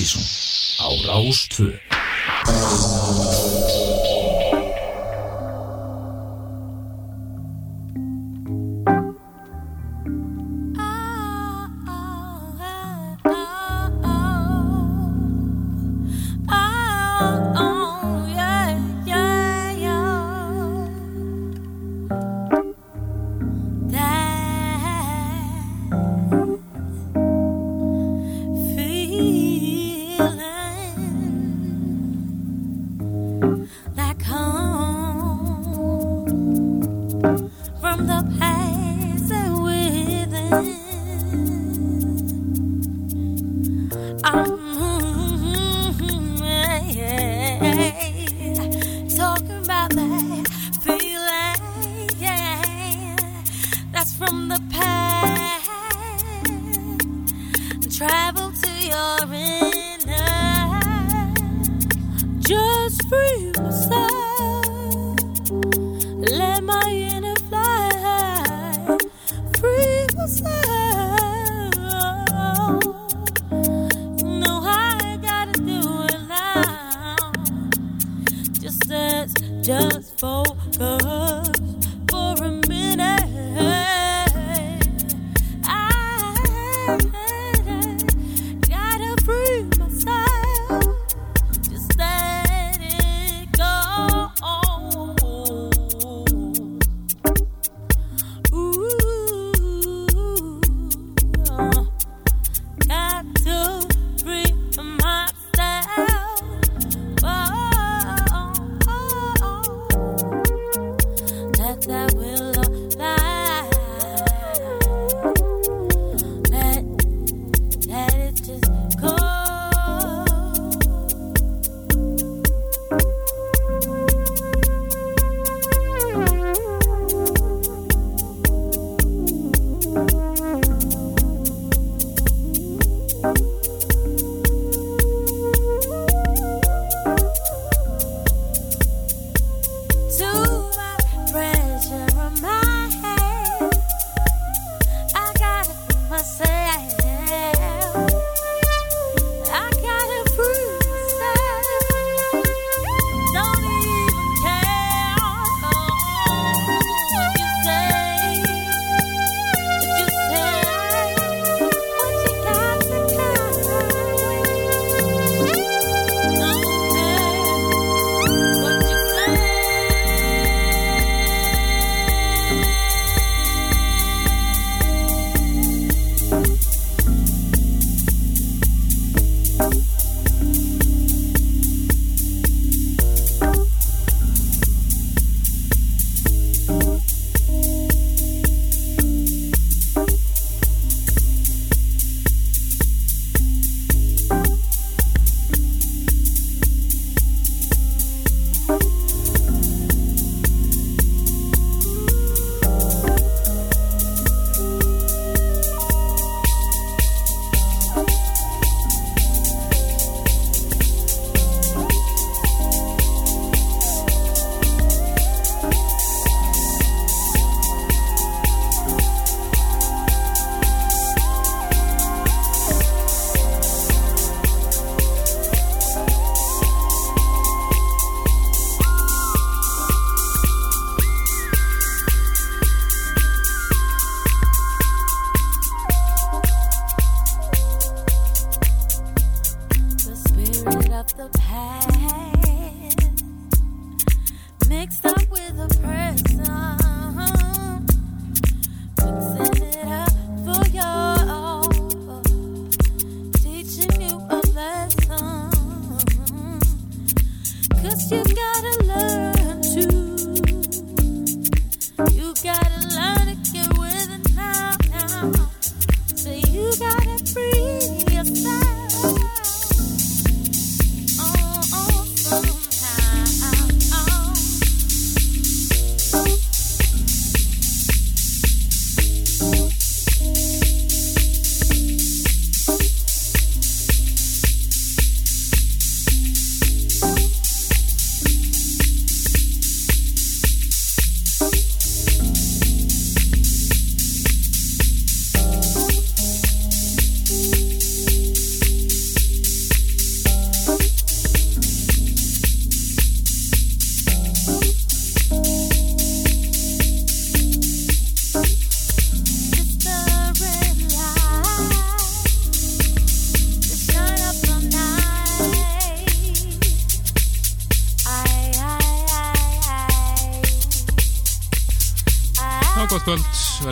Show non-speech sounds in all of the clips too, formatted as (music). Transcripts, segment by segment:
Ástísson á Rástvö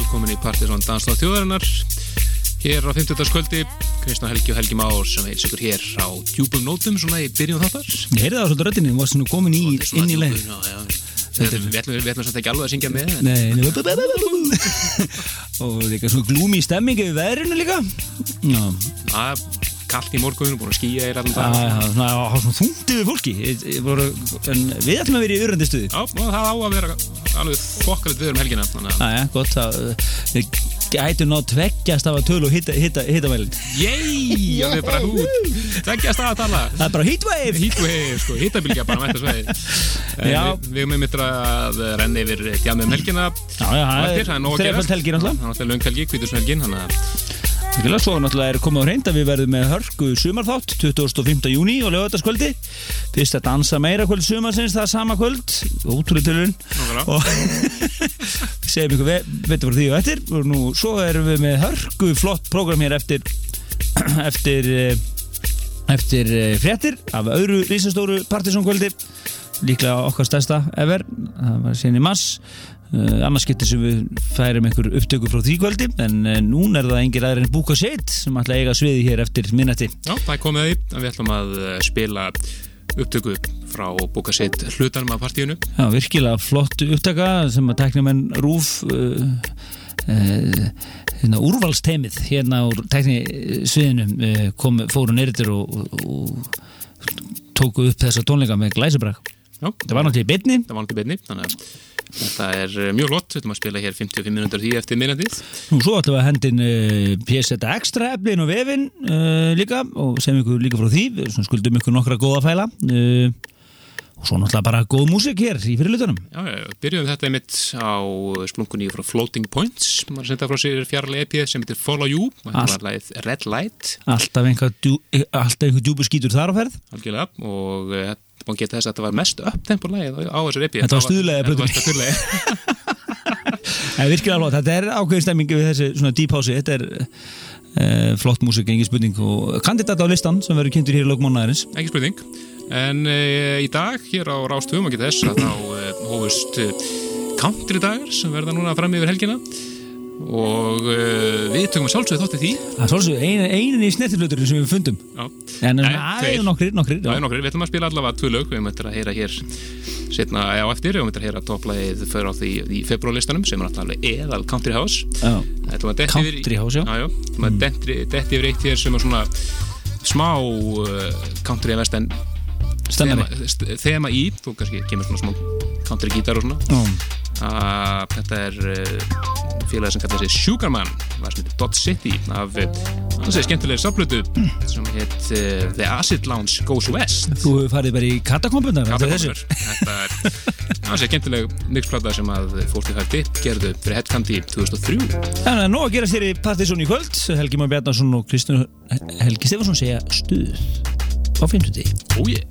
velkomin í Partiðsson Danstáð þjóðarinnar. Hér á 50. kvöldi, Kristján Helgi og Helgi Már sem heils ykkur hér á djúbum nótum svona í byrjun þáttar. Ég heyrði það svolítið röddinni, þú varst nú komin í Svona inn í leið. Við ætlum- samt ekki alveg að syngja með Nei, nei, og líka svona glúmi stemmingi við veðrinu líka. Það er kallt í morgun, búin að skýja í allan það er svona, það svona þungti við fólki En við ætlum að vera í urandi stuði. Já, það á að vera alveg fokkalegt við um helgina þannig að Æja, gott það Við gætum ná tveggjast af að tölu og hitta, hitta, hitta mælinn Jæj, það er bara hút Þekkja stað að tala. Það er bara heatwave. Hítwave, sko, hítabilgja bara með sveið (laughs) Já. Við erum myndir að renna yfir djamið um helgina. Það er nóg að þreifald helgi náttúrulega. Það er löng helgi, Þannig að Mikilvægt svo náttúrulega er komið á hreint að við verðum með hörku sumarþátt 25. júni og lögataskvöldi Fyrst að dansa meira kvöld sumarsins það er sama kvöld. Nákvæmlega. og (laughs) segjum ykkur ve- betur fyrir því og eftir. Og nú svo erum við með hörku flott prógram hér eftir (clears throat) eftir eh, eftir eh, fréttir af öðru risastóru partysónkvöldi. Líklega okkar stærsta ever. Það var síðan í mass uh, annars getur sem við færum einhver upptöku frá því kvöldi. En uh, núna er það engir aðrir en Búka Sitt sem ætla að eiga sviði hér eftir minnati. Já, það er komið að við ætlum að eh, spila upptöku frá bóka sitt hlutanum af partíinu. Já, virkilega flott upptaka sem að tekna menn rúf uh, uh, hérna, úrvalsteimið hérna úr tekni sviðinu uh, kom, fóru neyritur og, og, og tóku upp þessa tónleika með glæsibrak Já, það var náttúrulega í bytni það var náttúrulega beinni Þannig að þetta er eh, mjög lott Við ætlum að spila hér 55 minútur því eftir minnandið Nú svo ætlum við að hendin uh, PSZ Extra eflin og vefin uh, líka og segjum ykkur líka frá því. Við skuldum ykkur nokkra góða fæla uh, og svo náttúrulega bara góð músik hér í fyrirlutunum. Já, já, já, byrjuðum þetta einmitt á splunkunni frá Floating Points. Maður senda frá sér fjarlæg EP sem heitir Follow You. Og þetta var lagið Red Light. Alltaf einhver, djú, alltaf einhver djúbu skítur þar á ferð. Algjörlega. Og uh, að geta þess að þetta var mest upptempo lagið á, á þessu Þetta var stuðlagið Þetta var plötunni. stuðlagið. (laughs) Það virkilega flott, þetta er ákveðin stemmingi við þessi svona deep house, þetta er uh, flott músik, engin spurning. Og kandidat á listan sem verður kynntur hér í lögmánaðarins ekki spurning. En uh, í dag hér á Rástöfum ekki þess að þá uh, hófust country dagar sem verða núna fram yfir helgina og uh, við tökum að sjálfsögðu þátti því Það er svolítið einin, í snettifluturinn sem við fundum Já. en er nokkrir Já, nokkrir, við ætlum að spila allavega tvö lög við möttum að heyra hér setna á eftir og möttum að heyra topplæðið fyrir á því í februarlistanum sem er náttúrulega eðal Country House Já. Þetta Country House, já. dett yfir eitt hér sem er svona smá uh, country vest en. Þema, í, þú kannski kemur svona smá country gítar og svona. Uh, Þetta er uh, félagi sem kallar sig Sugarman. Var sem heitir Dot City af uh, hann segir skemmtilegir saflötu sem heit uh, The Acid Lounge Goes West. Þú hefur farið bara í katakompunar Katakomur. Þetta er það sé skemmtileg mixplata sem að fólki hægt upp gerðu fyrir Headcandy 2003 Þannig að nóg að gera þér í Partisón í kvöld. Helgi Már Bjarnason og Kristján Helgi Stefansson segja stuð á 50. Ó ég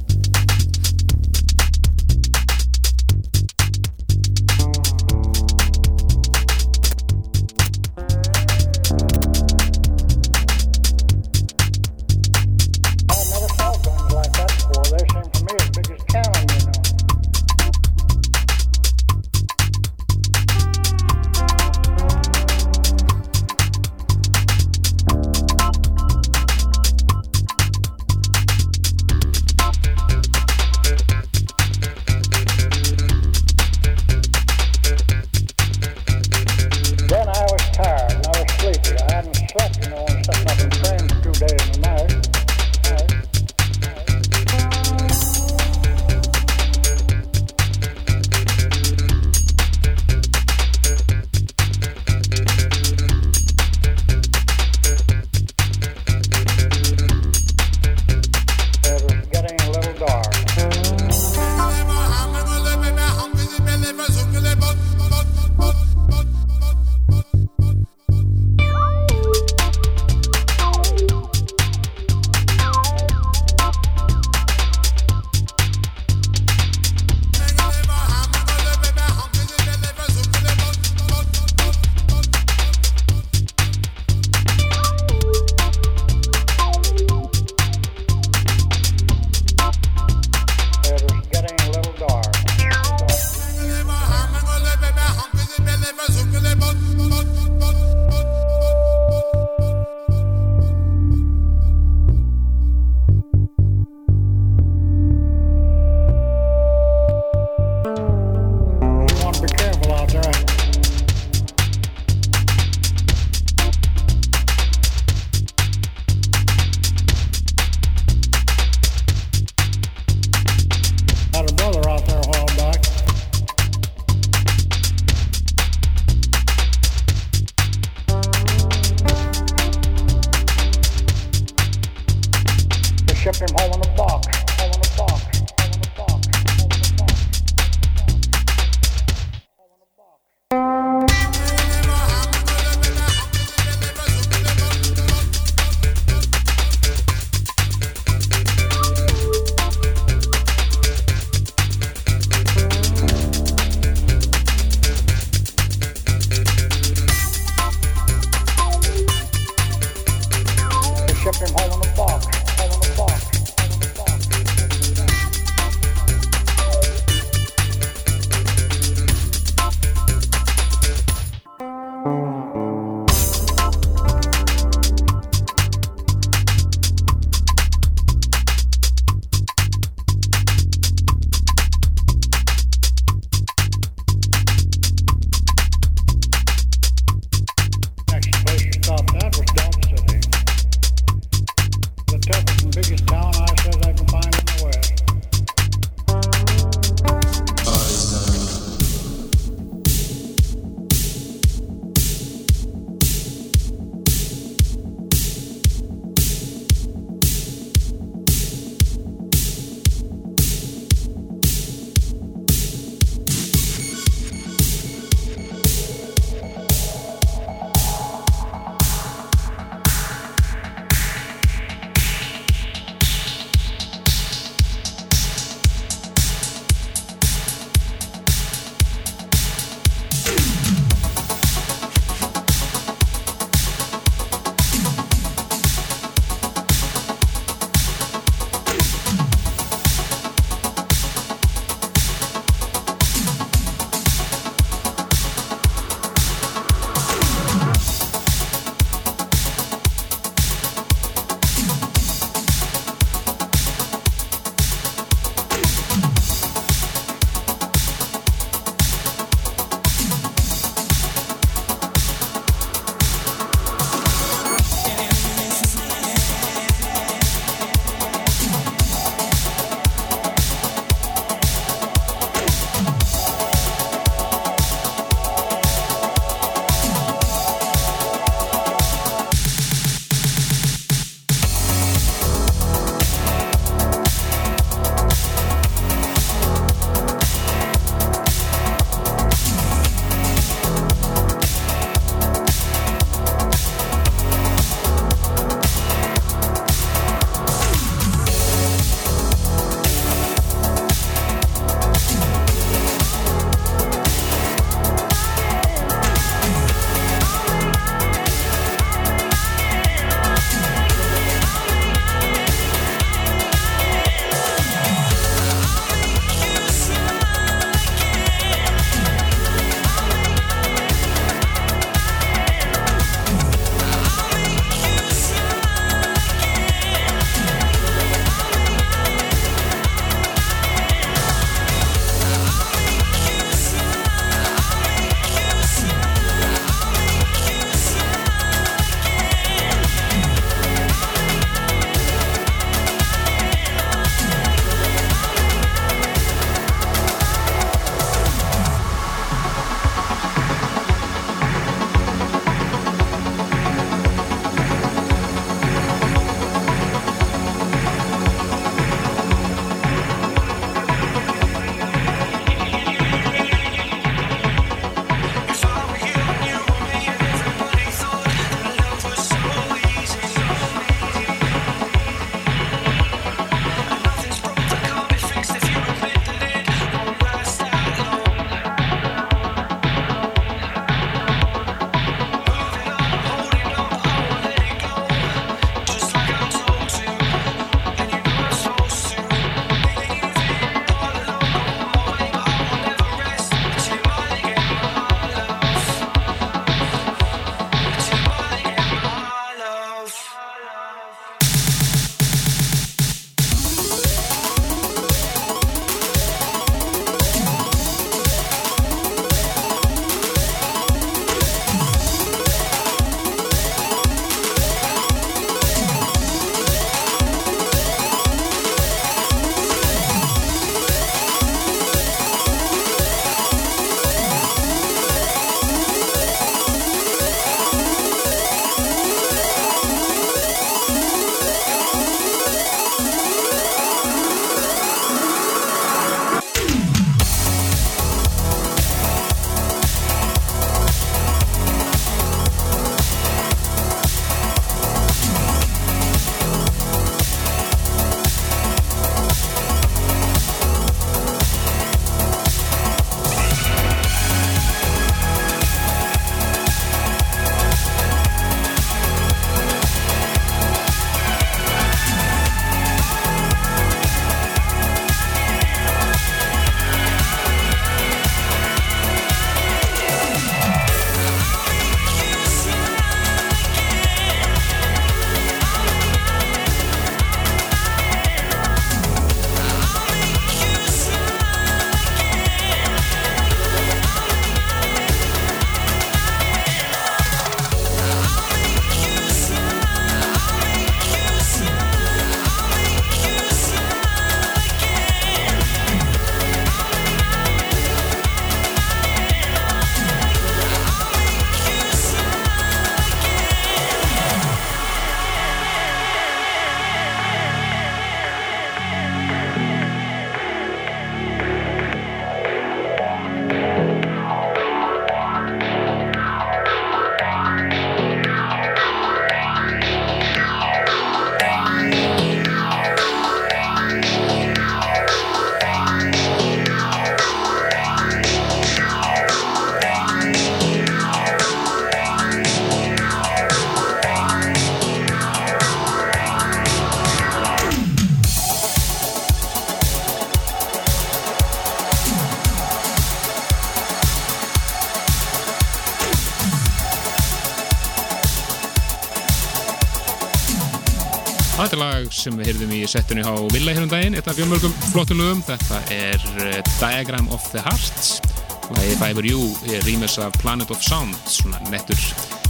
Það er lag sem við heyrðum í settinu á Villa hér um daginn, eitt af fjölmörgum flottum lögum. Þetta er eh, Diagram of the Heart. Lagið Fiber You er rýmis af Planet of Sound, svona nettur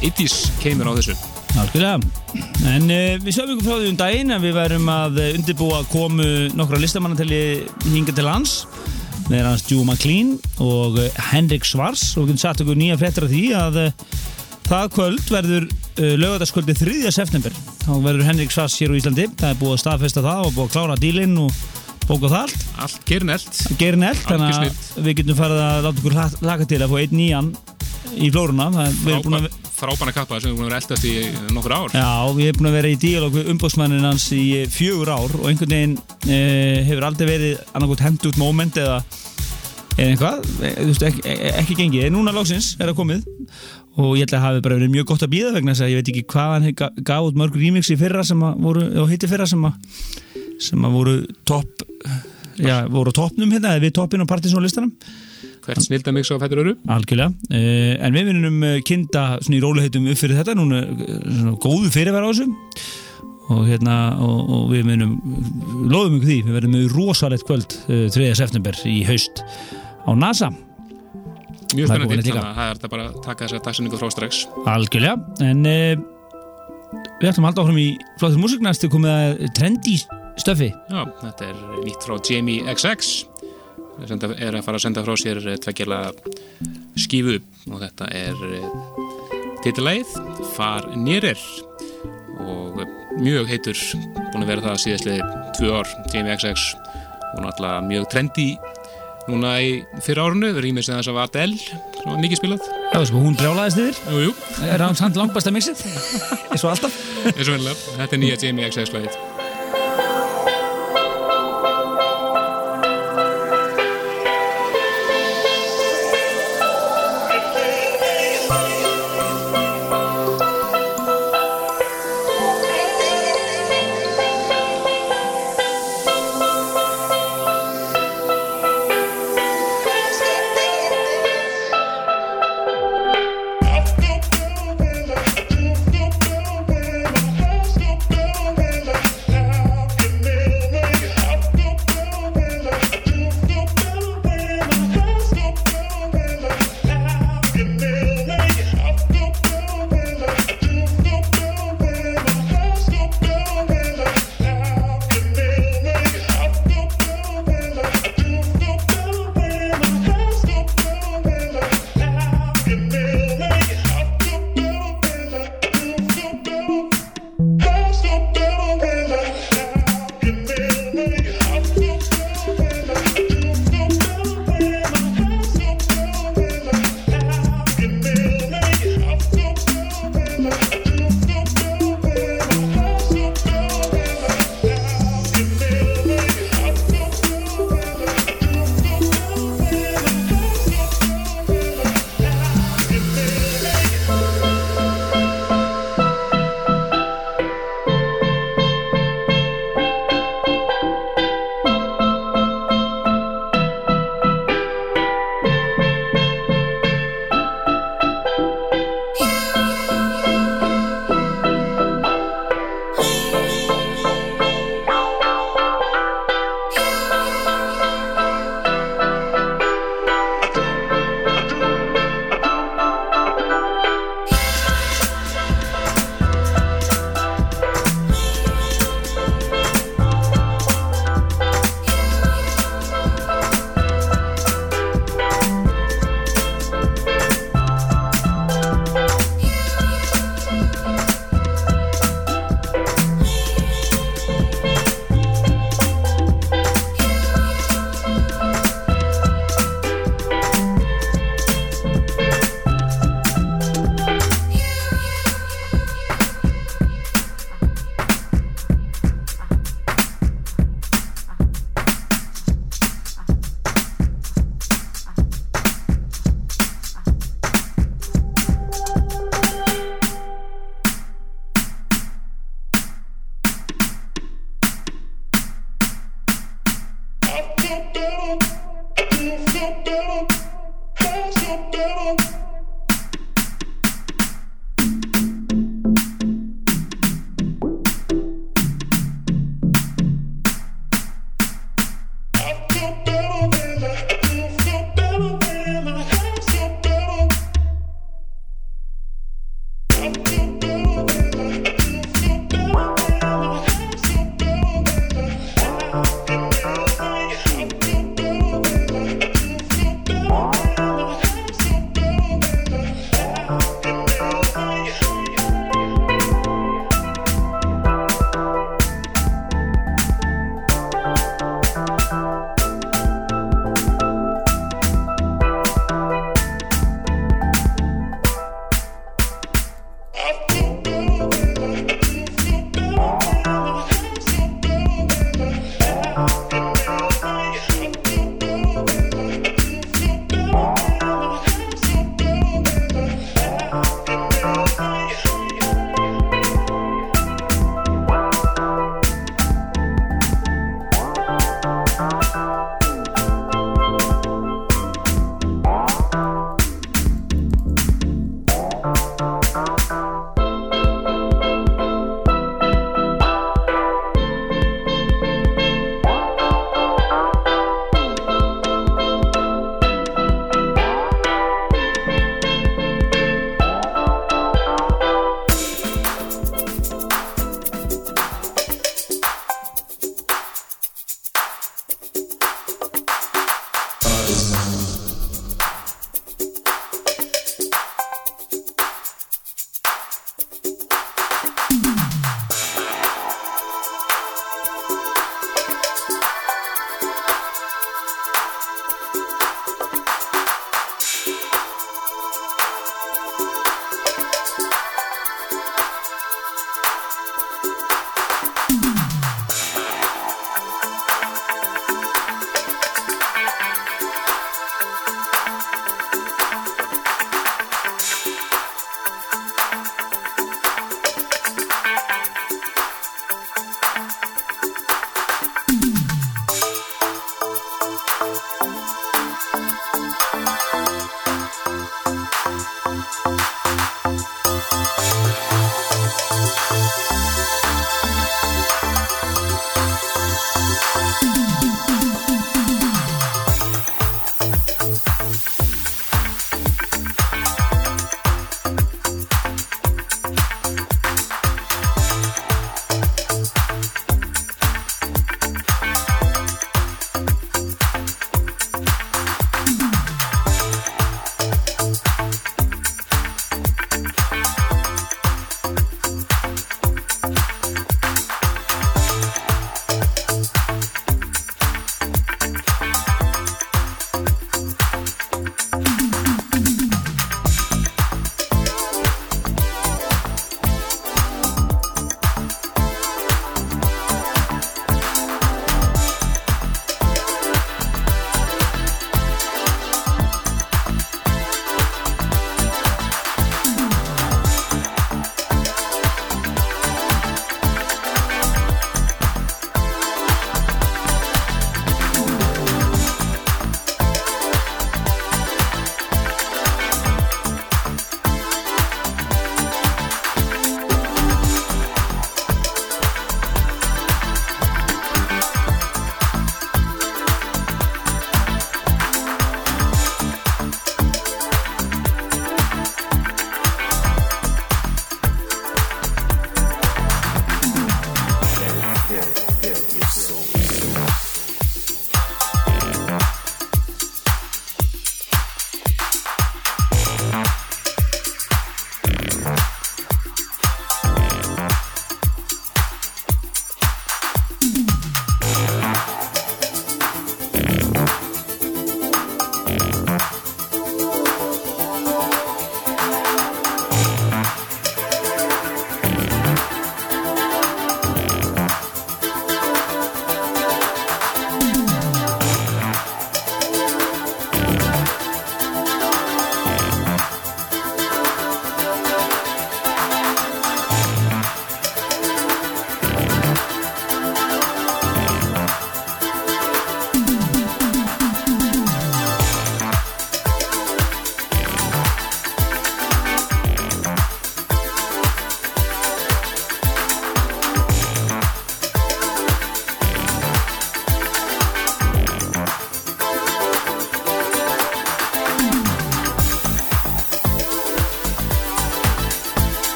80s keimur á þessu. Algjörlega. En uh, við sjáum ykkur frá því um daginn að við værum að uh, undirbúa komu nokkra listamannateli hinga til lands með hans Jú McLean og uh, Henrik Svars og við getum satt okkur nýja fréttir af því að uh, það kvöld verður uh, lögataskvöldi 3. september þá verður Henrik Svars hér á Íslandi það er búið að staðfesta það og búið að klára dílinn og bóka það allt Allt gerinelt. gerir nelt, þannig að við getum farið að láta okkur laka til að fá einn nýjan í að Frábæna kappa sem við erum búin að vera eldast í nokkur ár. Já, við erum búin að vera í díalóg við umbóðsmannin hans í eh, fjögur ár og einhvern veginn e, hefur aldrei verið annarkot hendut moment eða, eða e, þú veist, ekki, ekki gengið. En núna loksins er það komið og ég held að hafi bara verið mjög gott að býða vegna þess að ég veit ekki hvað hann gaf út mörg remix í fyrra sem að voru, og hitti fyrra sem að, sem að voru topp, já, voru toppnum hérna, eða við toppin á partysónlistanum. Hvert snilda mix á fættur öru. Algjörlega, uh, en við vinnum uh, kinda svona í róluheitum upp fyrir þetta núna uh, svona góðu fyrirværa á þessu og hérna og, og við vinnum loðum ykkur því, við verðum með rosalegt kvöld uh, 3. september í haust á NASA, Mjög Það spennandi, þannig að það. er bara að taka þessa dagsinningu frá strax. algjörlega. En uh, við ætlum að halda áfram í flottur músiknast til komið að trendi stöfi Já, þetta er nýtt frá Jamie XX senda- er að fara að senda frá sér tveggjala skífu. Og þetta er titilæð Far Nýrir og mjög heitur. Búin að vera það síðastlega tvö ár. Jamie XX og náttúrulega mjög trendi núna í fyrra árunu rýmið sem þess að var Adele sem var mikið spilað. Já, þessu, hún brjálaðist yfir, Jú, jú, er hann samt langbæsta mixið. (laughs) Eins og alltaf. Eins og vennilega þetta er nýja Jamie XX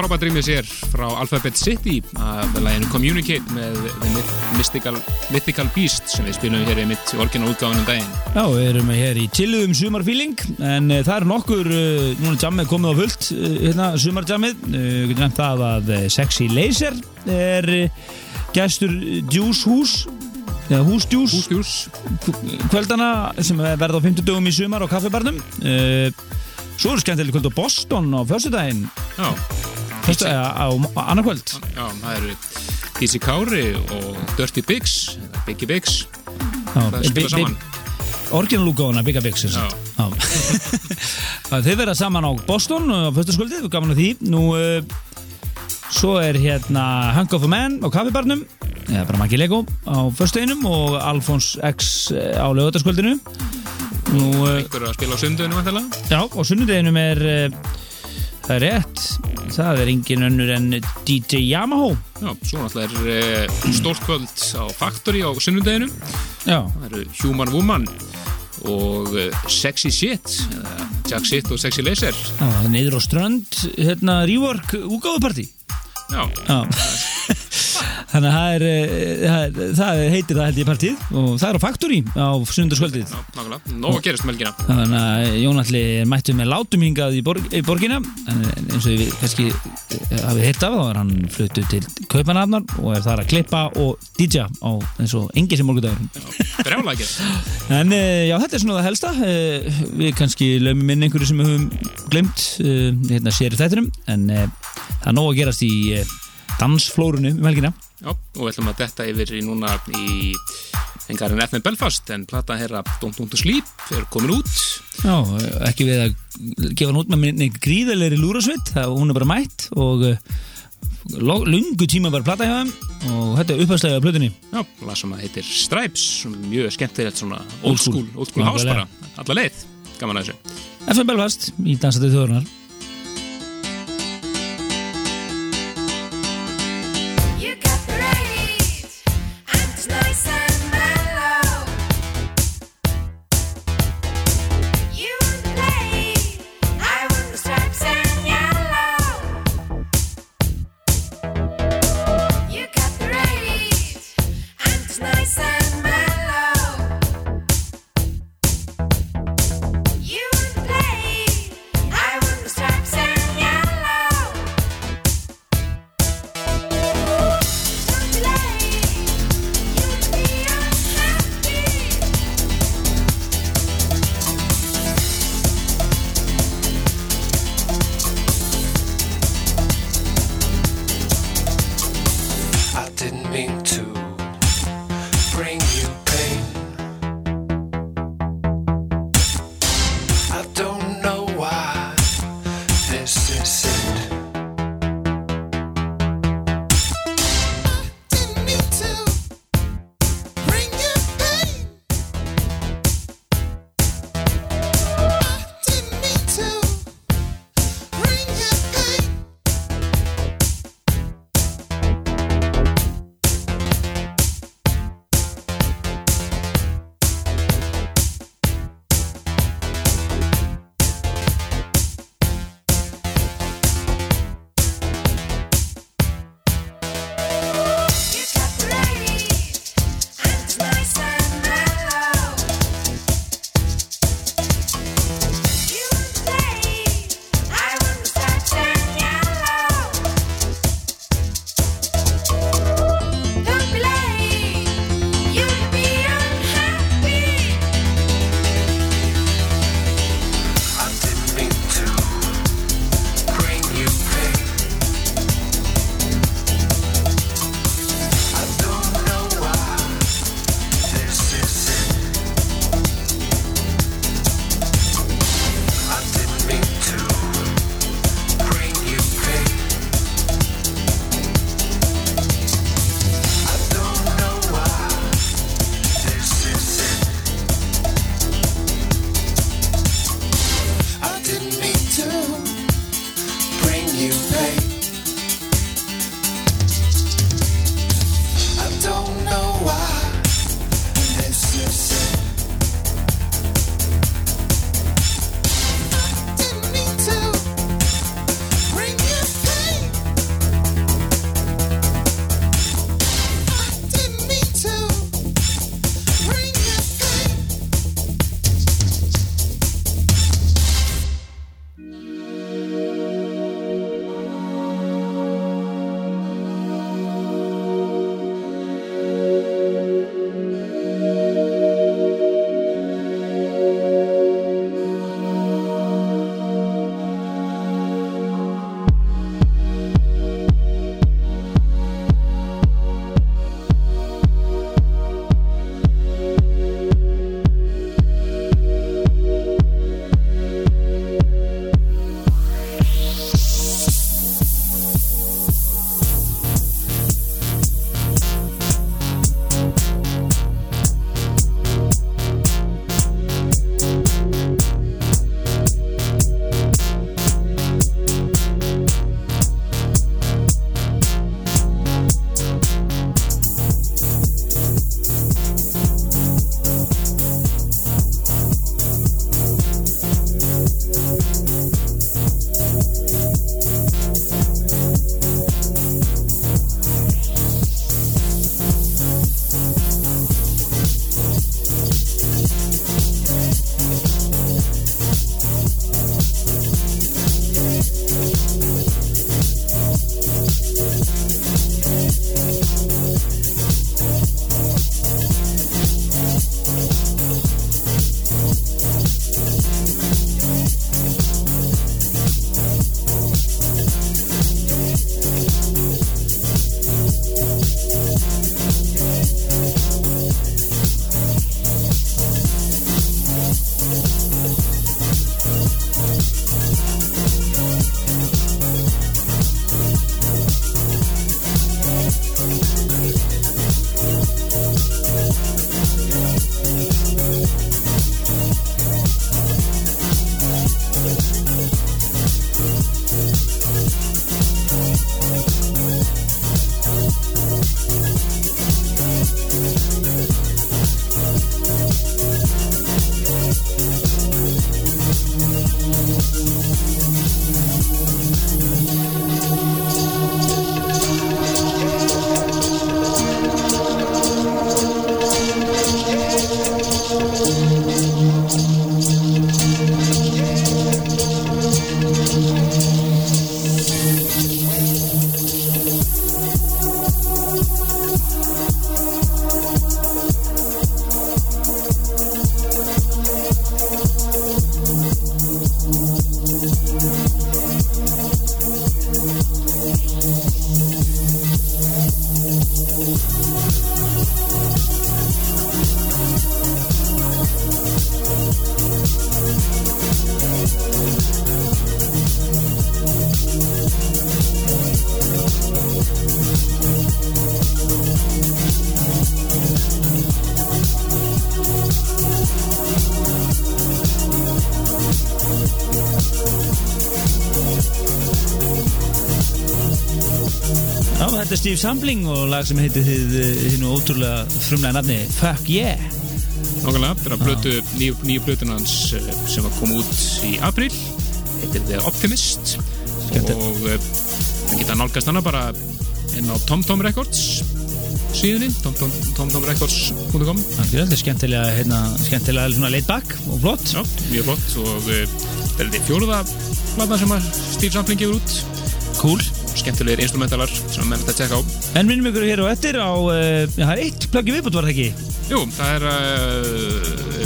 frábært rýmið sér frá Alphabet City af læginu Communicate með The Mystical, Mythical Beast sem við spilum hér í mitt orginal útgáfunum daginn. Já, við erum hér í chilluðum sumarfíling en uh, það er nokkur, uh, núna er jammið komið á fullt, uh, hérna sumarjammið við getum nefnt það að Sexy Laser er gestur Juice Hús eða Hús Juice Hústjús. kvöldana sem verða á 50 dögum í sumar á kaffibarnum uh, Svo eru skemmtileg kvöld á Boston á föstudaginn Já, Föstu, á, á, á annað kvöld já, það eru Tísi Kári og Dirty Biggs, Biggie Biggs. Orginalúkáðuna Bigga Big sem Já. sagt. Já. Það (laughs) Þið verða saman á Boston á föstaskvöldið, við gaman að því Nú, uh, svo er hérna Hunk of a Man á kaffibarnum eða bara Maggi Lego á föstudeginum og Alfons X eh, á lögutaskvöldinu Nú, uh, Einhver að spila á vantilega. já, og sunnudeginum er það er rétt. Það er engin önnur en DJ Yamaha. Já, svo náttúrulega er uh, stórt kvöld á Factory á sunnudeginum. Já, Það eru Human Woman og uh, Sexy Shit, Jack Shit og Sexy Laser. já niður á strönd hérna Rework úgáðupartí Já, Já (laughs) Þannig að það, er, eh, það, er- það heitir það held ég partíð og það er á Factory á sundarskvöldið. Nó að gerast melgina. Þannig að Jónalli er mættu með látum hingað í, borg, í borgina en eins og við kannski eh, hafið heyrt af þá er hann fluttu til Kaupanafnar og er þar að klippa og DJ á eins og engi sem gera. (laughs) En eh, já, þetta er svona það helsta Eh, Við kannski lögum inn einhverju sem við höfum glemt eh, hérna sér í þættinum en eh, það er nóg að gerast í eh, dansflórunu um helgina. Já, og við ætlum að detta yfir í núna í engarinn FM Belfast en plata herra Don't Don't to Sleep er komin út. Já, ekki við að gefa hann út með minni gríðalegri lúrasvitt það hún er bara mætt og uh, lungu tíma bara plata hjá þeim og þetta er upphæðslega á plötunni. Já, lag sem að heitir Stripes mjög skemmtilegt svona old school, old school house bara, alla leið. Gaman að þessu. FM Belfast í Dansatið þjóðurnar Steve Sampling og lag sem heitir þið hinnu ótrúlega frumlega nafni Fuck Yeah. Nákvæmlega, þetta er að blötu, nýju, nýju blötun hans eh, sem var komið út í april heitir The Optimist. Skemmtilegt. og það geta nálgast hana bara inn á TomTom Records síðunni, tomtomrecords.com Algjörlega, þetta er skemmtilega, hérna, skemmtilega laid back og flott. Já, mjög flott og þetta er þetta fjóruða plata sem Steve Sampling gefur út. Cool skemmtilegir instrumentalar sem að menn þetta að tjekka á. En minnum ykkur hér á eftir á, það er eitt plöggi viðbútt var það ekki? Jú, það er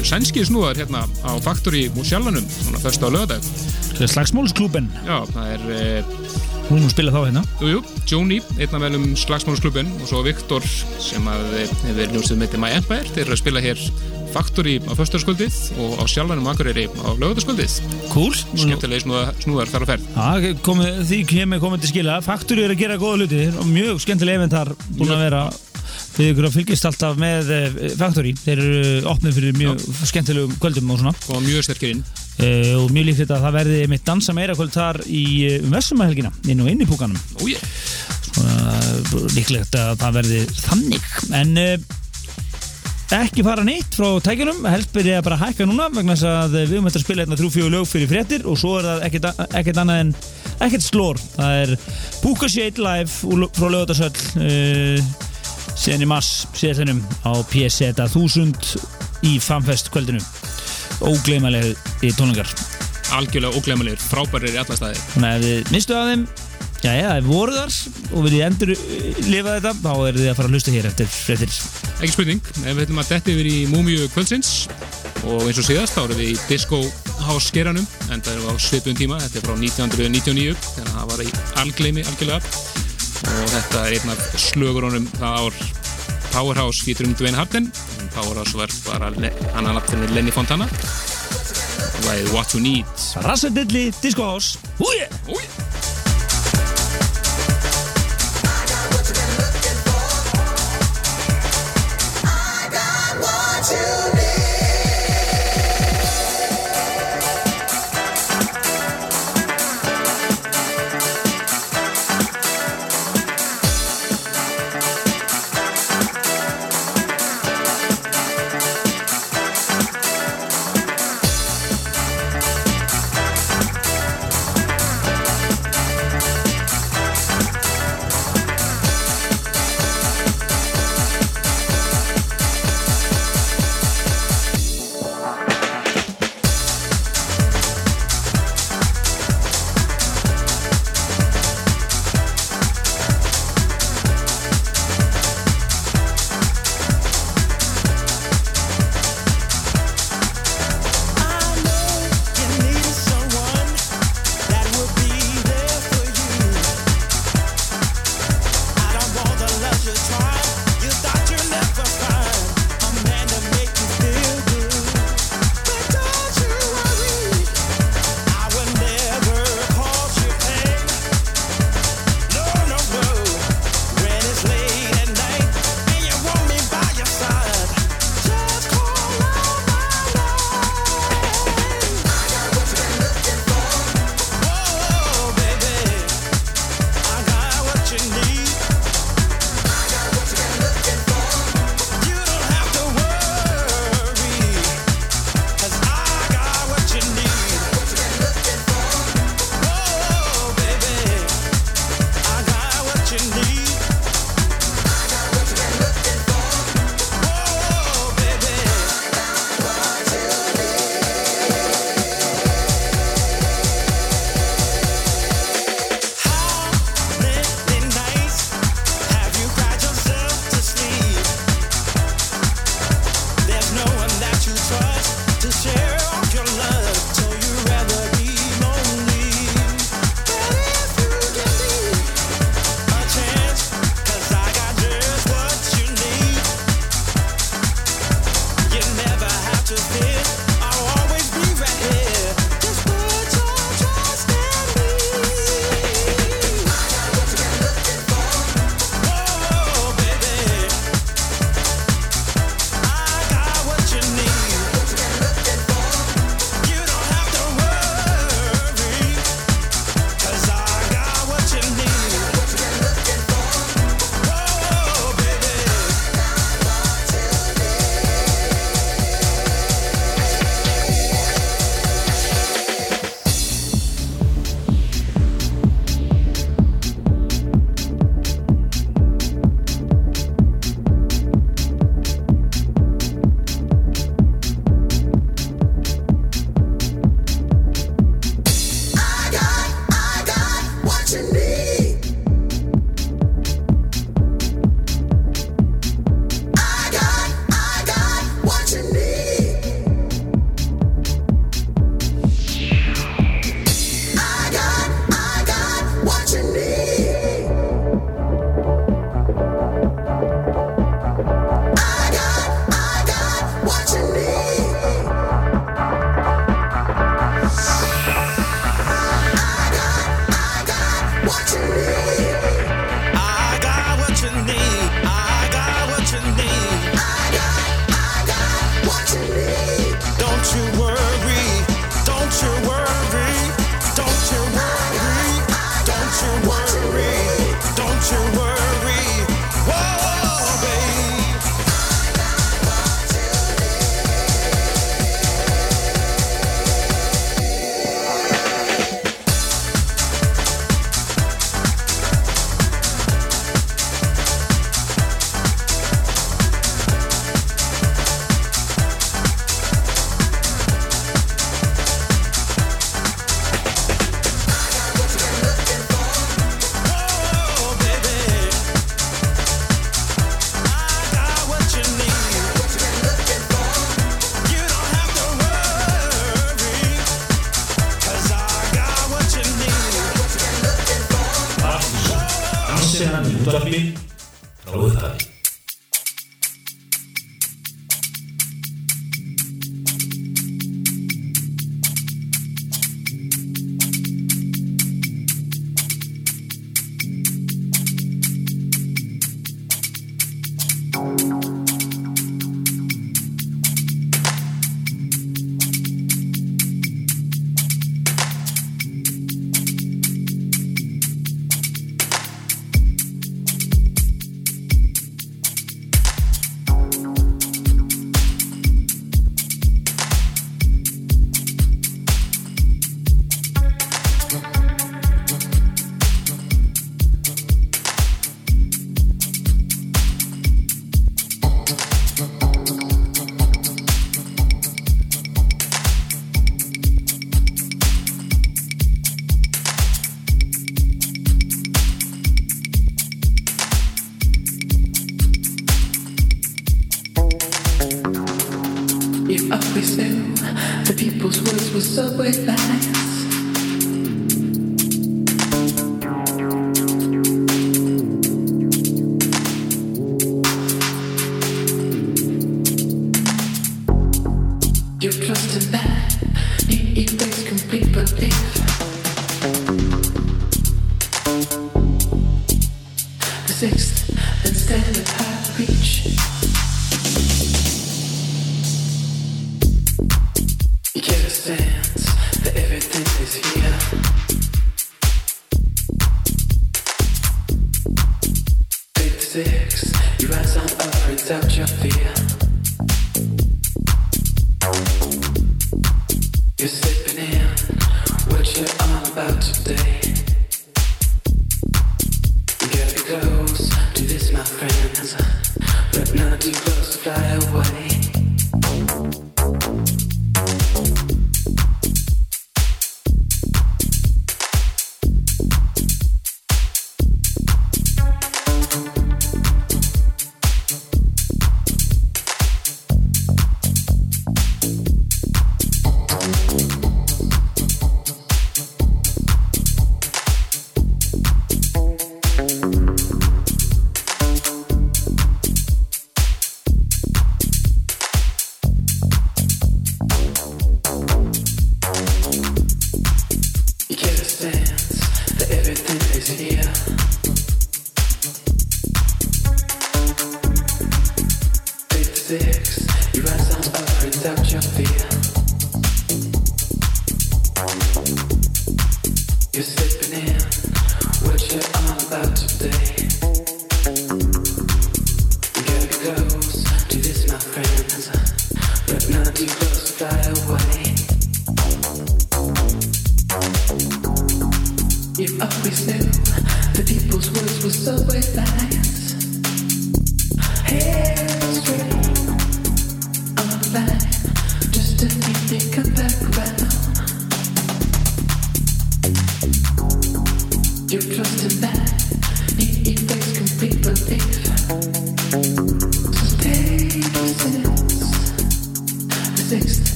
er sænskið snúðar hérna á Factory úr sjálfanum, svona fyrst á lögadag Slagsmálsklúben, Já, það er hún er nú að spila þá hérna. Jú, jú, Joni, einn af velum slagsmánusklubin og svo Viktor sem að eh, hefur ljósið með My Empire þeir eru að spila hér Factory á föstarskuldið og á sjálfanum Akureyri á lögutarskuldið Cool. Skemmtilegi snúðar, snúðar þar á ferð. Já, komi, því kemur komið til skila. Faktori er að gera góða hluti. Og mjög skemmtilega eventar búin að vera. Við ykkur að fylgjast alltaf með Faktori þeir eru opnið fyrir mjög skemmtilegum kvöldum og svona. Og mjög sterkir inn. Uh, og mjög líkt að það verði mitt dansa meira kvöld þar í uh, Vessumahelgina inn og inn í púkanum. Líklegt að það verði þannig. En ekki fara nýtt frá tækjunum helst byrja bara að hækka núna vegna þess að við höfum þetta að spila hérna þrjú fjögur lög fyrir fréttir og svo er það ekkert, ekkert annað en ekkert slór það er Búka Shade Live frá lögutarsöll uh, síðan í mars síðastennum á PSZ 1000 í fanfest kvöldinu. Ógleymaleg í tónlingar algjörlega óglemmalegir, frábærir í alla staði. Þannig að þið mistu af þeim Já, já, ef voru þar og viljið endur lifa þetta þá er þið að fara að hlusta hér eftir fréttir. Ekki spurning, ef við ætlum að detti yfir í Múmiu kvöldsins og eins og síðast þá erum við í Disco House skeranum en það er á svipun tíma, þetta er frá 1999 þannig að það var í algleimi algjörlega. Og þetta er einn af slögurunum það ár Powerhouse featuring Dwayne Harden en Powerhouse var bara hann að nafnir Lenny Fontana. Það er What You Need. Rassadilli Disco House. Húi! Új,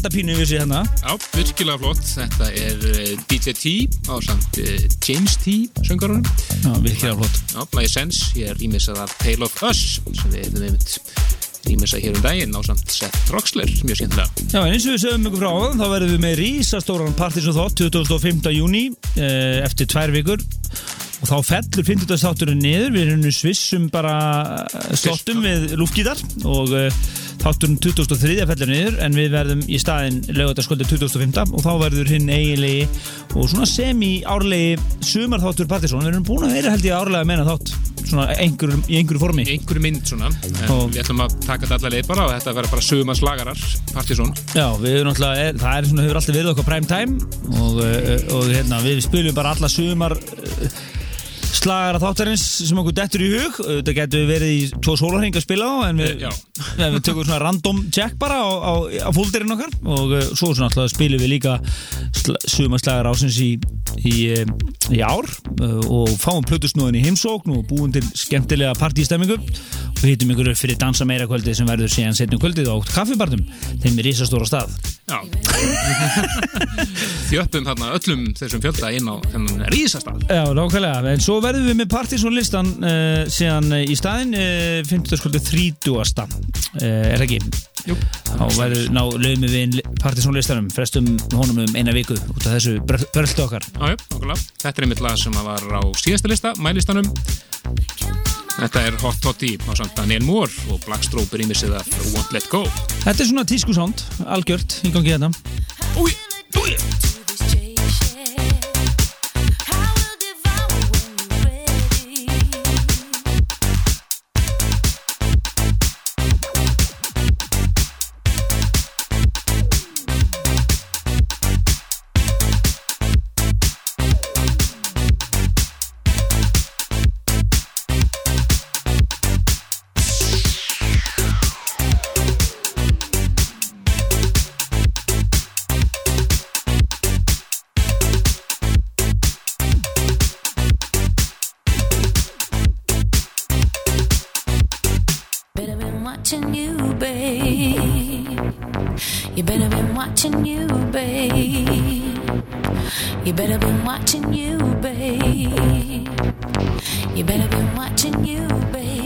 trenda pínu við sig hérna Já, virkilega flott. Þetta er eh, DJ T á samt eh, James T söngarunum. Já, virkilega flott Já, lagi Sense, ég er rýmisað af Tale of Us sem við hefum einmitt rýmisað hér um daginn á samt Seth Roxler, mjög skemmtilega. Já, en eins og við sögum ykkur frá áðan, þá verðum við með rísastóran partys og þátt 25. júni eftir tvær vikur og þá fellur 50. þátturinn niður við erum svissum bara eh, slottum við lúfgítar og þátturinn 2003 fellur niður en við verðum í staðinn lögutaskvöldi 2005 og þá verður hinn eiginlegi og svona semi-árlegi sumarþáttur partysón, við erum búin að vera held ég árlega að meina þátt svona einhver, í einhverju formi Í einhverju mynd svona, Og- við ætlum að taka þetta allar leið bara og þetta verður bara sögumans lagarar, Partizón. Já, við erum náttúrulega, er, það er svona, hefur alltaf verið okkar prime time og, uh, og hérna, við spilum bara alla sumar uh, slagara þáttarins sem okkur dettur í hug þetta getur verið í tvo sólarheng að spila á en við, Eh, já við tökum svona random check bara á, á, á fólkdærin okkar og uh, svo svona alltaf spilum við líka sumaslæðar ásins í, í, eh, í ár uh, og fáum plötusnúðin í heimsókn og búum til skemmtilega partístemmingu. Og hittum ykkur fyrir dansa meira kvöldi sem verður síðan setnum kvöldið átt kaffibartum þeim er ísastóra stað. Já. (laughs) Þjöppum þarna öllum þessum fjölda inn á þennan rísastall Já, nákvæmlega, en svo verðum við með partysónlistan uh, síðan í staðin 15.30 er það ekki? Jú. Þá verður ná lögum við inn Partíson listanum, frestum honum um eina viku út af þessu bröldu okkar já, okkurlega. Þetta er einmitt lag sem var á síðasta lista, mælistanum. Þetta er Hot Toddy á samt Daniel Moore og Blackstroke er ímissið af Won't Let Go. Þetta er svona tískusánd, algjört í gangi hérna Úi, úi. Watching you, babe. You better been watching you, babe. You better been watching you, babe.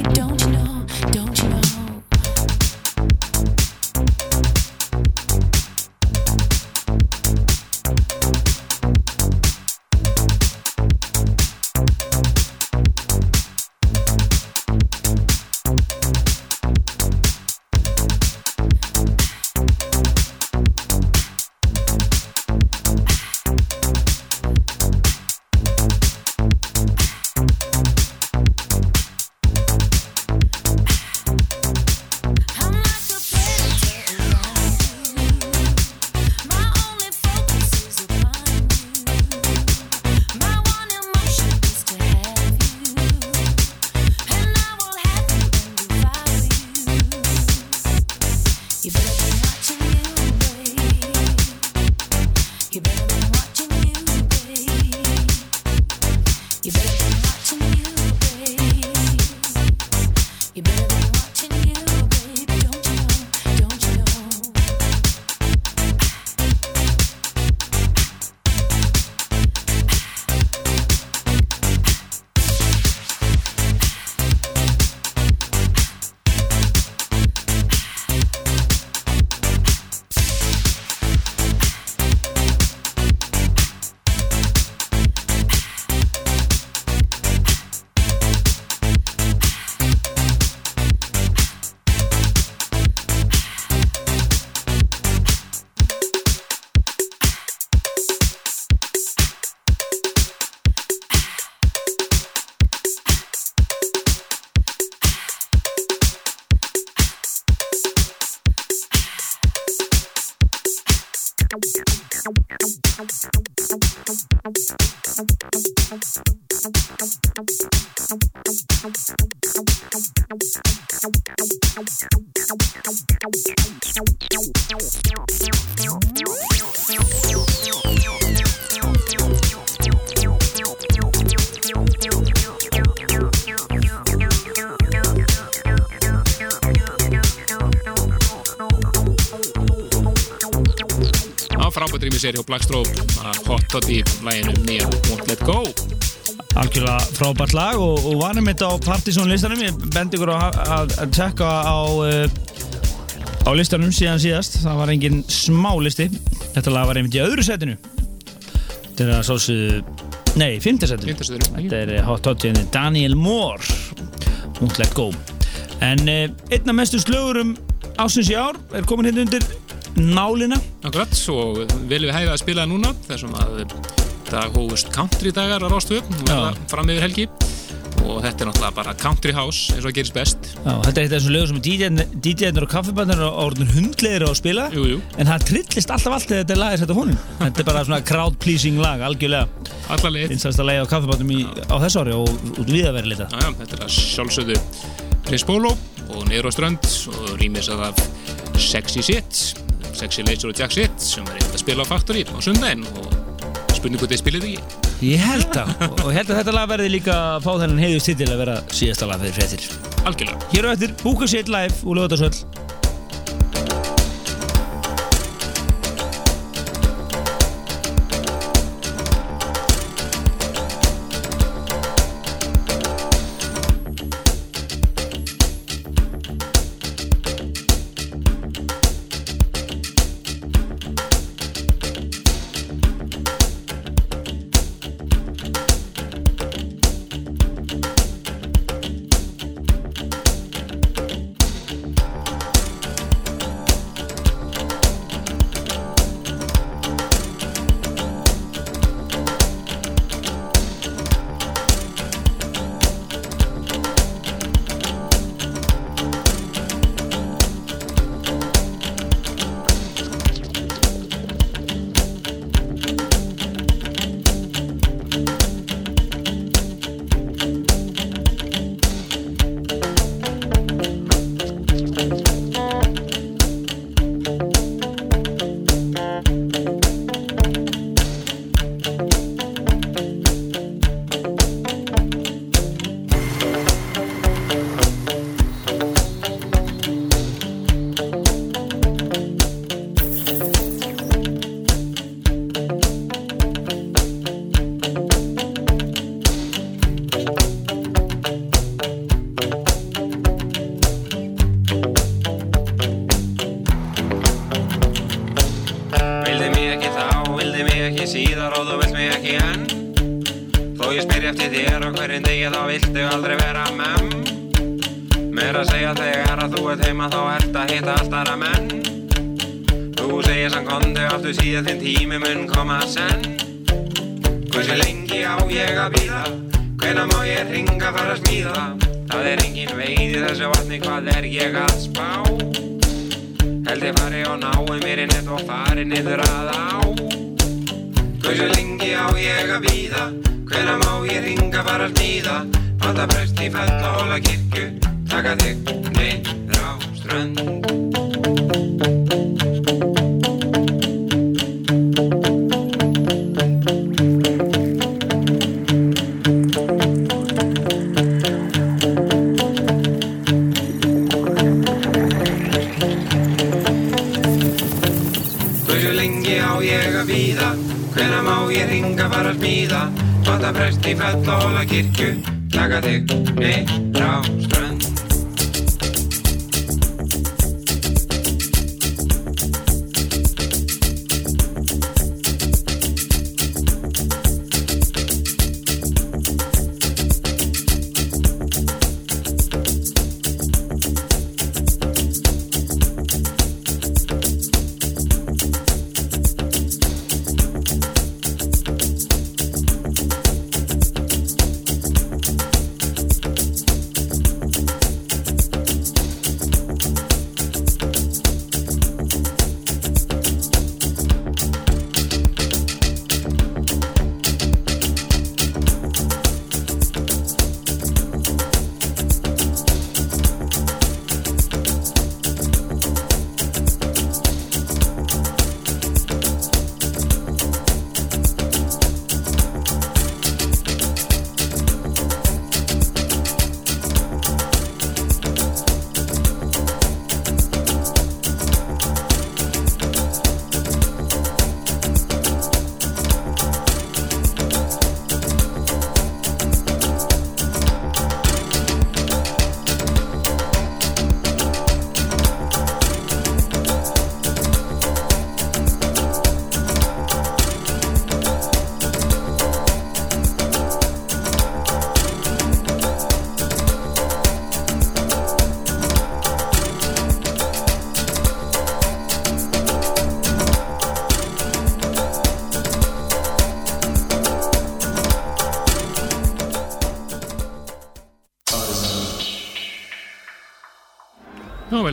Sér hjá Blackstroke að Hot Toddy læginu nýja Won't Let Go. Algjörlega frábært lag og, og var einmitt á Partizón listanum. Ég bendi ykkur að, tjekka á uh, á listanum síðan síðast. Það var engin smá listi. Þetta lag var einmitt í öðru setinu. Þetta er að sálsögðu nei, fymta setinu. Fimmtastöður þetta er eh, Hot Toddy Daniel Moore. Won't Let Go. En uh, einna mestu slögurum ásins í ár er komin hérna undir nálina. Akkurat, og viljum við hæfa að spila það núna þessum að það hófust country dagar á Rástu fram yfir helgi. Og þetta er náttúrulega bara country house eins og það gerist best. Já, þetta er eitt af þessum lögum sem DJ-nir og kaffibannir á orðin hundlegir á að spila. Jú, jú, en það trillist alltaf allt þegar þetta er lagið sett á honum. (laughs) Þetta er bara svona crowd pleasing lag algjörlega. Að lagið á kaffibannum á þessu ári og út við að vera lita Já, þetta er að sjálfsögðu Prins Polo og á strönd og rýmis að af Sexy Shit Sexy Laser og Jack Shit sem er eitthvað að spila á Factory á sundaginn og spurning hvort þið spilið ekki ég held að og ég held að þetta lag verði líka að fá þennan heiðust til að vera síðasta lag fyrir fréttir. Algjörlega. Hér á eftir búka sér live og lögða í þessu vatni hvað er ég að spá Held ég fari og nái mér í nett og fari niður að á Hversu lengi á ég að býða Hvenær má ég ringa bara smíða Panta prest í fell og hóla kirkju Taka þig niður á strönd bara að smíða. Panta prest í fell og hóla kirkju. Taka þig niður á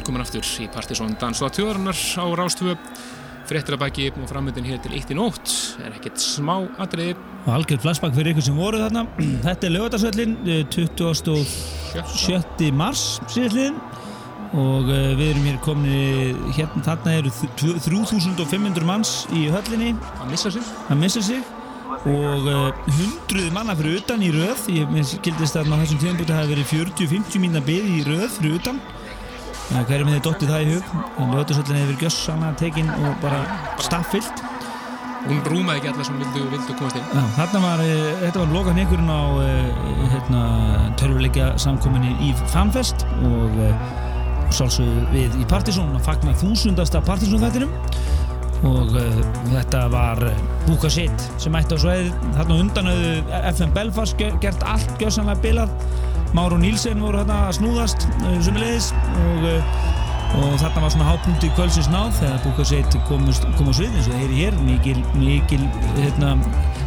velkomin aftur í Partisón Dansla tjóðarinnar á Rástvö. Fréttir að baki og framöndin hér til 1 í nótt er ekkert smá atriði. Og algjör flashback fyrir ykkur sem voru þarna. (clears throat) Þetta er lögatarsvöllin 27. mars síðastliðin og uh, við erum hér komin hérna þarna eru þ- 3500 manns í höllinni. Að missa sig. Að missa sig. Og uh, hundruð manna fyrir utan í röð. Ég mér skildist að á þessum tíðanbúti hafi verið 40-50 mínna byði í röð fyrir utan. uh, hverjum hefði dottið það í hug? En lögatarsvöllin hefði verið gjössanlega tekin og bara staffyllt hún rúmaði ekki alla sem vildu, vildu komast inn. Já, þarna var, uh, þetta var lokan ykkurinn á uh, hérna, törfuleikja samkominni í Fanfest og uh, sálsögðu við í Partisón að fagna þúsundasta Partisón-þættinum og uh, þetta var uh, Búka Sitt sem ætti á sveið þarna á undan höfðu FM Belfast ge- gert allt gjössanlega bilað Már og Nílsen voru þarna að snúðast uh, sumulegis og uh, og þarna var svona hápunkti kvöldsins náð þegar Búka Sitt kom, á svið eins og það er hér mikil, mikil hérna,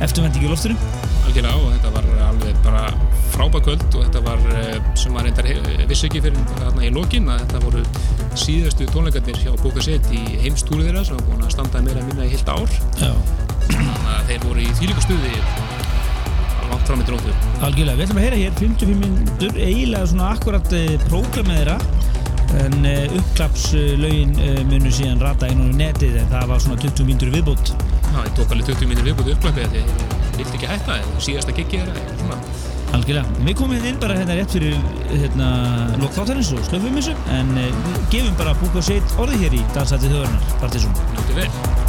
eftirvending í loftinu algjörlega og þetta var alveg bara frábæð kvöld og þetta var eh, sem maður reyndar vissi ekki fyrir þarna í lokin að þetta voru síðastu tónleikarnir hjá Bóka Set í heimstúri þeirra sem var búin að standa meira minna í heilt ár Já. þannig að þeir voru í þýlíku stuði langt fram í dróttu Algjörlega, við ætlum að heyra hér 55 minnur eiginlega svona akkurat prógramið þeirra en uh, uppklapslögin uh, munu síðan rata inn á netið en það var svona 20 mínútur viðbútt Já, ég tók alveg 20 mínir viðbúti uppklappið því ég vildi ekki hætta eða síðasta þeirra eða svona. Algjörlega, við komum hérna inn bara hérna rétt fyrir hérna lokþáttarins og slöfum þessu en gefum bara búka og set orðið hér í dansætti þjóðarnar Partisón Njótið vel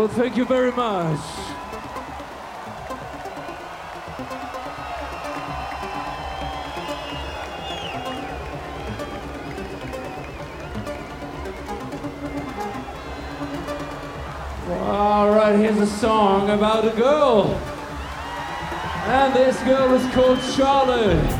Well, thank you very much. All right, here's a song about a girl. And this girl is called Charlotte.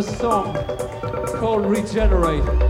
A song called Regenerate.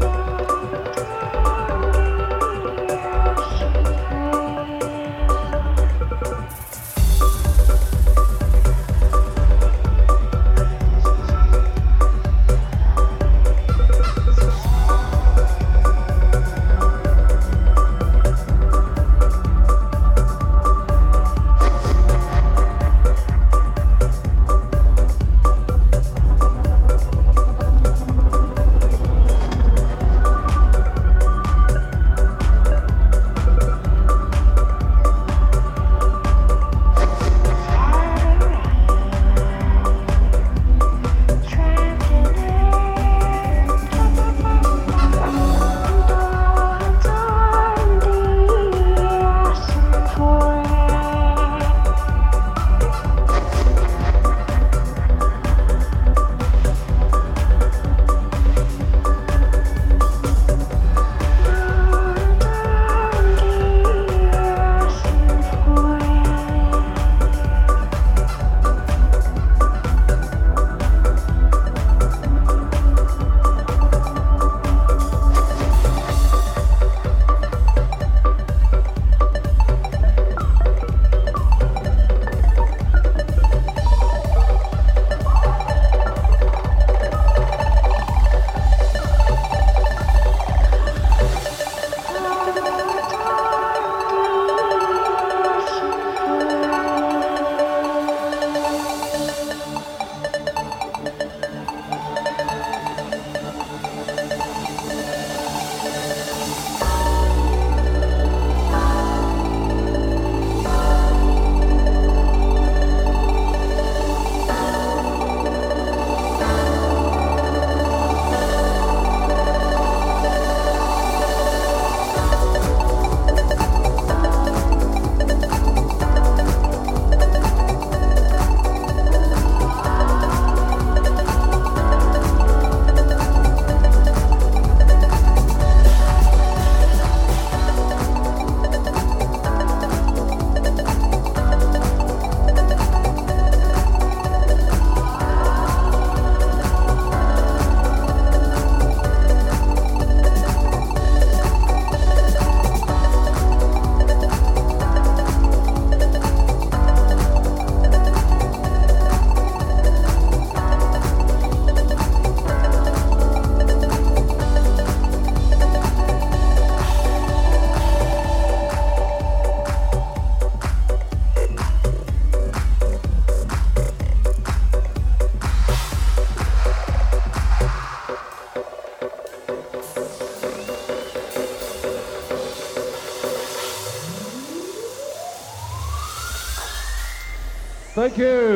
Thank you.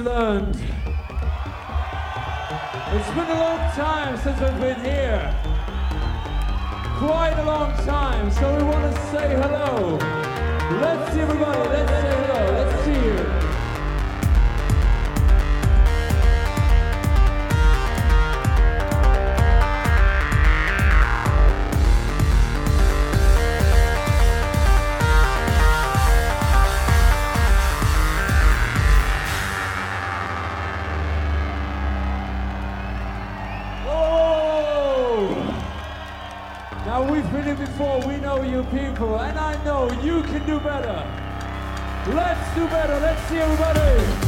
Iceland. It's been a long time since we've been here. Quite a long time, so we want to say hello. Let's see everybody, let's say hello, let's see you. And I know you can do better. Let's do better, let's see everybody.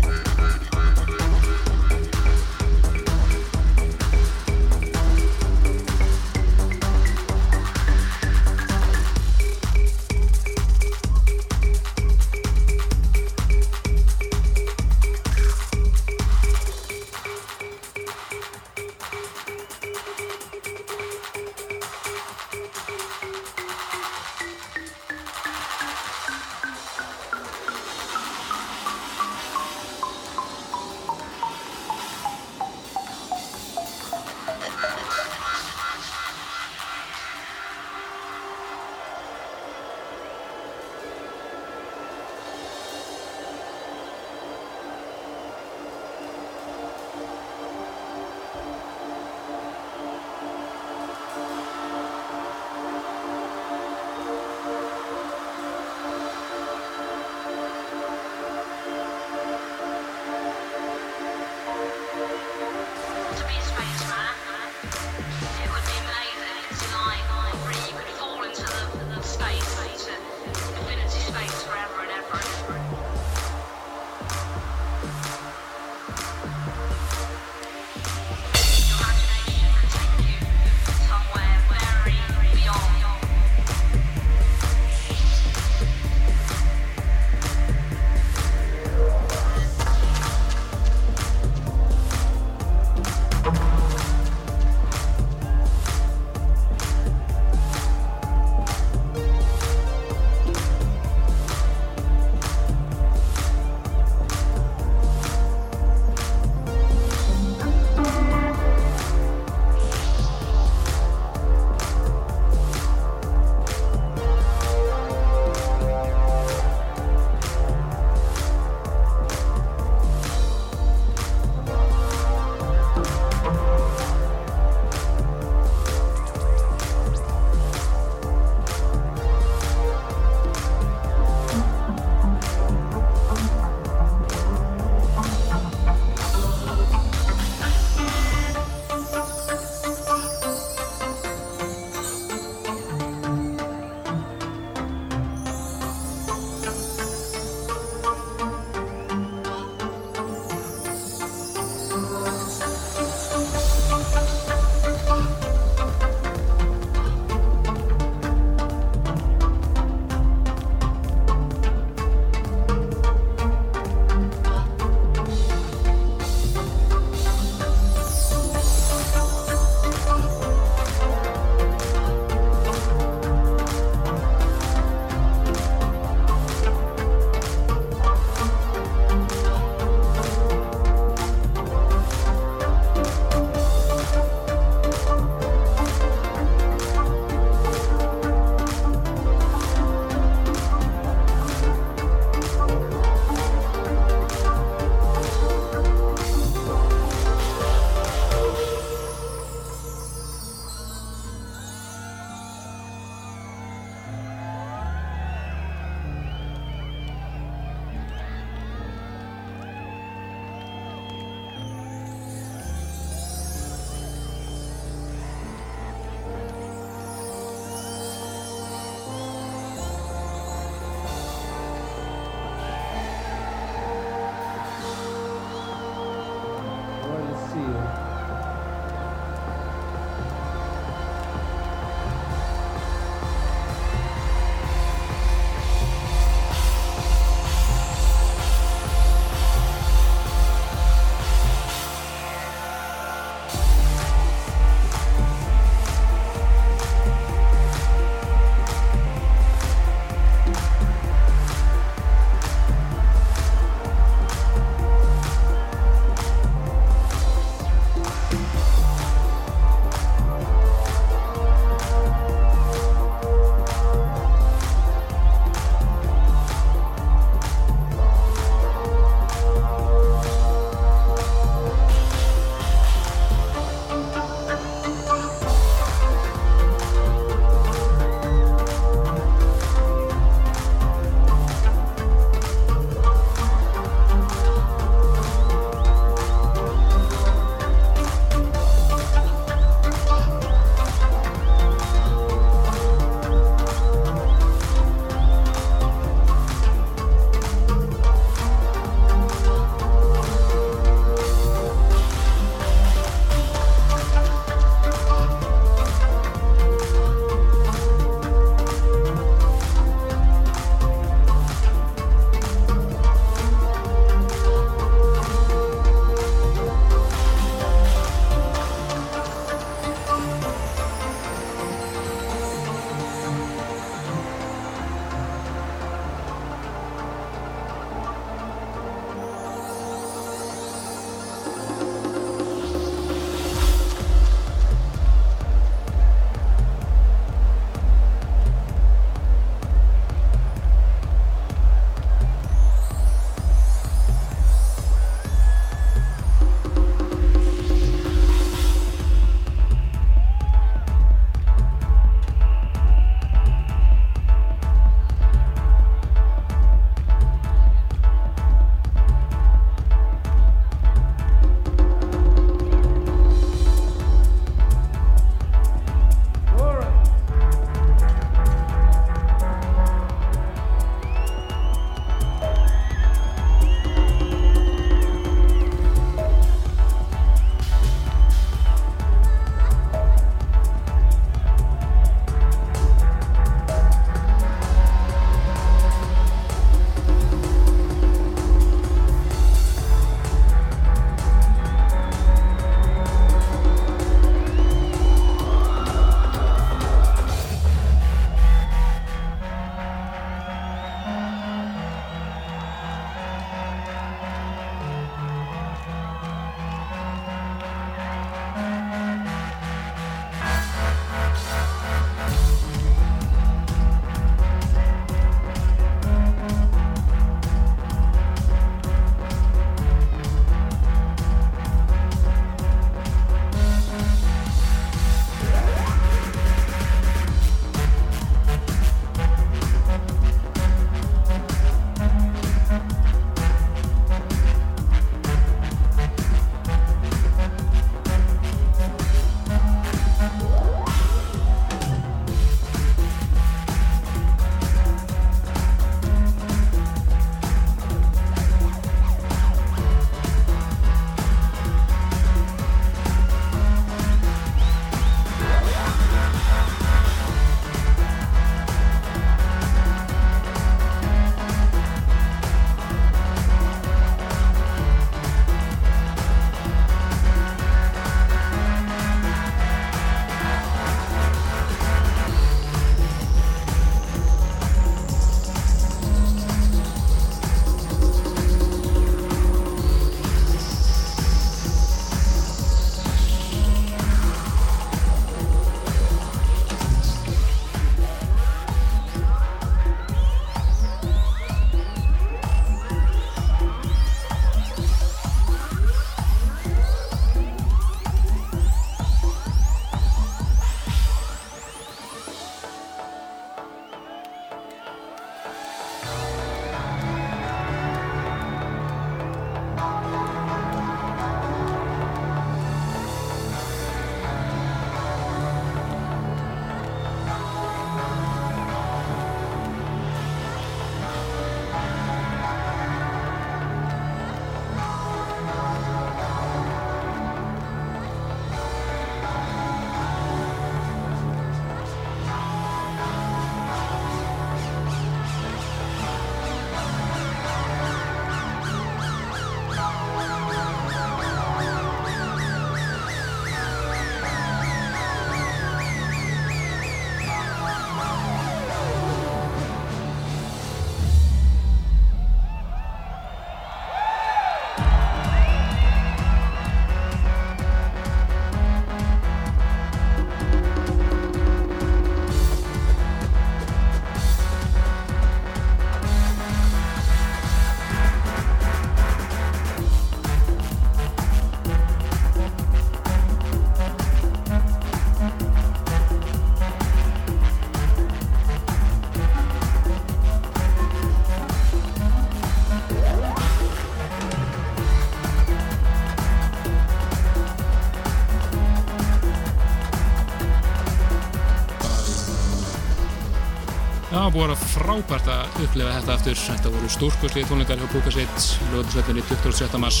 Búið að frábært að upplifa þetta aftur. Þetta voru stórkurslið tónleikar hjá Búkasveit, lögðarsveitinni 27. mars.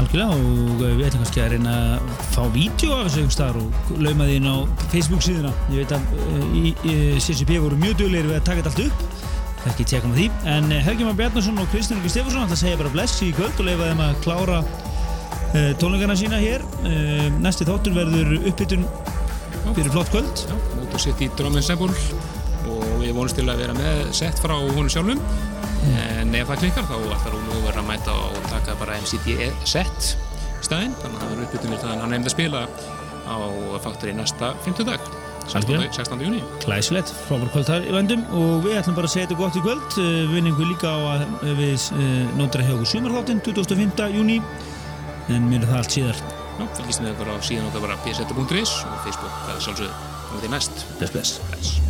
Algjörlega og við ætlum kannski að reyna að fá vídeo af þessu staðar og lauma því inn á Facebook síðuna. Ég veit að í, í CCP voru mjög duglegir við að taka þetta allt upp. Ekki tjekka með því. En Helgi Már Bjarnason og Kristján Ingi Stefansson ætla að segja bara bless í kvöld og leifa þeim að klára tónleikarna sína hér. Næsti þáttur verður uppbytun fyrir flott kvöld. Já, Motor City Drum Ensemble og við vonumst til að vera með sett frá honum sjálfum. En ef það klikkar þá ætlar hún að vera að mæta og taka bara MCD set staðinn. Þannig að það er uppbytun við það en hann nefndi að spila á Faktori næsta 50 dag. 16. Algjörlega. 16. júni. Klæsilegt, frábær kvöld þar í vendum og við ætlum bara að segja þetta gott í kvöld við vinnum líka á að við uh, nóndra hjá okkur sumarþáttinn 25. júni en mér er það allt síðar Já, fylgist með okkur á síðan okkar bara pseta.is og Facebook að sjálfsögðu og því næst. bless bless Bless.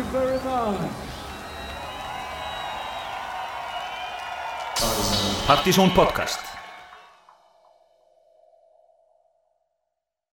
You very much. Partizón podcast